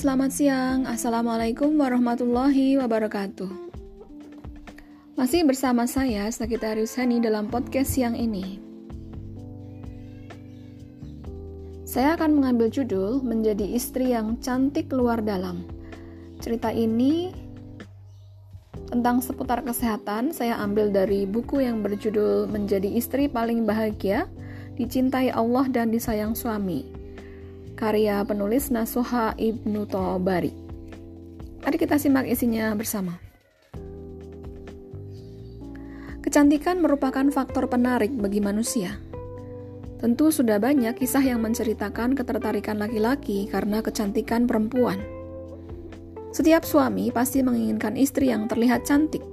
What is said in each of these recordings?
selamat siang. Assalamualaikum warahmatullahi wabarakatuh. Masih bersama saya, Sakitarius Hani dalam podcast siang ini. Saya akan mengambil judul Menjadi Istri yang Cantik Luar Dalam. Cerita ini tentang seputar kesehatan saya ambil dari buku yang berjudul Menjadi Istri Paling Bahagia, Dicintai Allah dan Disayang Suami karya penulis Nasuha Ibnu Tobari. Mari kita simak isinya bersama. Kecantikan merupakan faktor penarik bagi manusia. Tentu sudah banyak kisah yang menceritakan ketertarikan laki-laki karena kecantikan perempuan. Setiap suami pasti menginginkan istri yang terlihat cantik.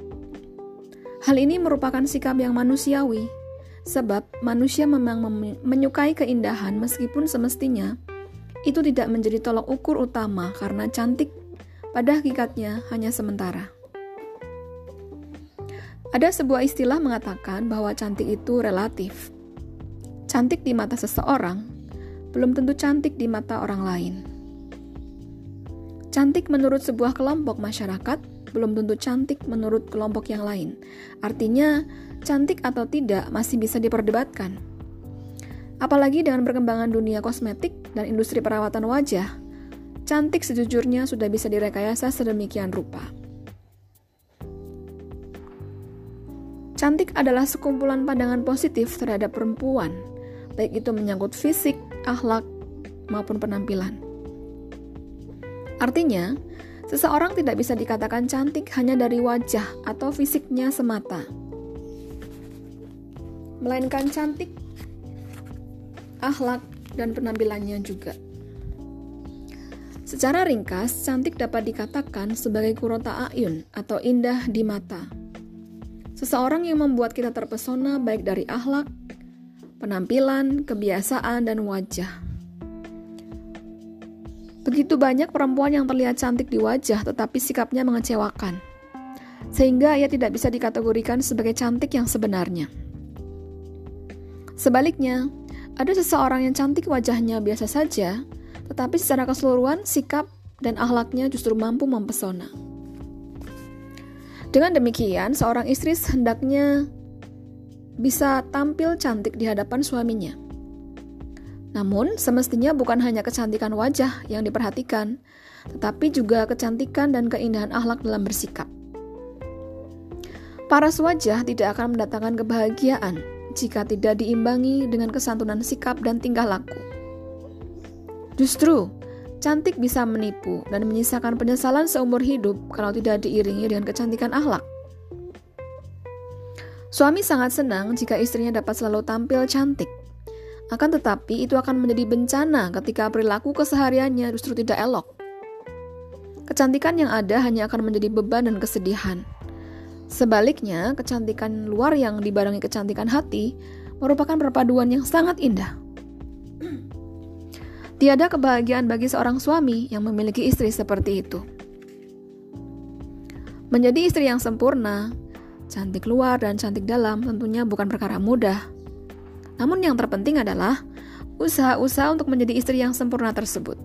Hal ini merupakan sikap yang manusiawi, sebab manusia memang menyukai keindahan meskipun semestinya itu tidak menjadi tolok ukur utama karena cantik pada hakikatnya hanya sementara. Ada sebuah istilah mengatakan bahwa cantik itu relatif. Cantik di mata seseorang belum tentu cantik di mata orang lain. Cantik menurut sebuah kelompok masyarakat belum tentu cantik menurut kelompok yang lain. Artinya, cantik atau tidak masih bisa diperdebatkan. Apalagi dengan perkembangan dunia kosmetik dan industri perawatan wajah, cantik sejujurnya sudah bisa direkayasa sedemikian rupa. Cantik adalah sekumpulan pandangan positif terhadap perempuan, baik itu menyangkut fisik, akhlak, maupun penampilan. Artinya, seseorang tidak bisa dikatakan cantik hanya dari wajah atau fisiknya semata, melainkan cantik akhlak, dan penampilannya juga. Secara ringkas, cantik dapat dikatakan sebagai kurota ayun atau indah di mata. Seseorang yang membuat kita terpesona baik dari akhlak, penampilan, kebiasaan, dan wajah. Begitu banyak perempuan yang terlihat cantik di wajah tetapi sikapnya mengecewakan. Sehingga ia tidak bisa dikategorikan sebagai cantik yang sebenarnya. Sebaliknya, ada seseorang yang cantik wajahnya biasa saja, tetapi secara keseluruhan sikap dan akhlaknya justru mampu mempesona. Dengan demikian, seorang istri hendaknya bisa tampil cantik di hadapan suaminya. Namun, semestinya bukan hanya kecantikan wajah yang diperhatikan, tetapi juga kecantikan dan keindahan akhlak dalam bersikap. Paras wajah tidak akan mendatangkan kebahagiaan, jika tidak diimbangi dengan kesantunan sikap dan tingkah laku. Justru, cantik bisa menipu dan menyisakan penyesalan seumur hidup kalau tidak diiringi dengan kecantikan akhlak. Suami sangat senang jika istrinya dapat selalu tampil cantik. Akan tetapi, itu akan menjadi bencana ketika perilaku kesehariannya justru tidak elok. Kecantikan yang ada hanya akan menjadi beban dan kesedihan. Sebaliknya, kecantikan luar yang dibarengi kecantikan hati merupakan perpaduan yang sangat indah. Tiada kebahagiaan bagi seorang suami yang memiliki istri seperti itu. Menjadi istri yang sempurna, cantik luar dan cantik dalam tentunya bukan perkara mudah. Namun yang terpenting adalah usaha-usaha untuk menjadi istri yang sempurna tersebut.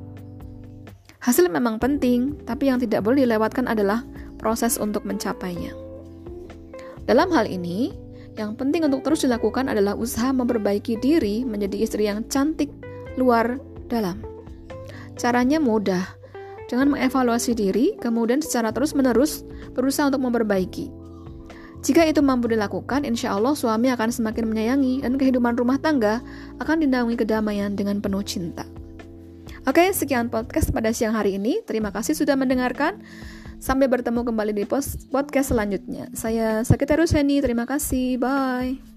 Hasil memang penting, tapi yang tidak boleh dilewatkan adalah proses untuk mencapainya. Dalam hal ini, yang penting untuk terus dilakukan adalah usaha memperbaiki diri menjadi istri yang cantik luar dalam. Caranya mudah, dengan mengevaluasi diri, kemudian secara terus-menerus berusaha untuk memperbaiki. Jika itu mampu dilakukan, insya Allah suami akan semakin menyayangi dan kehidupan rumah tangga akan dinaungi kedamaian dengan penuh cinta. Oke, sekian podcast pada siang hari ini. Terima kasih sudah mendengarkan. Sampai bertemu kembali di podcast selanjutnya. Saya Sakitarius Heni, terima kasih. Bye.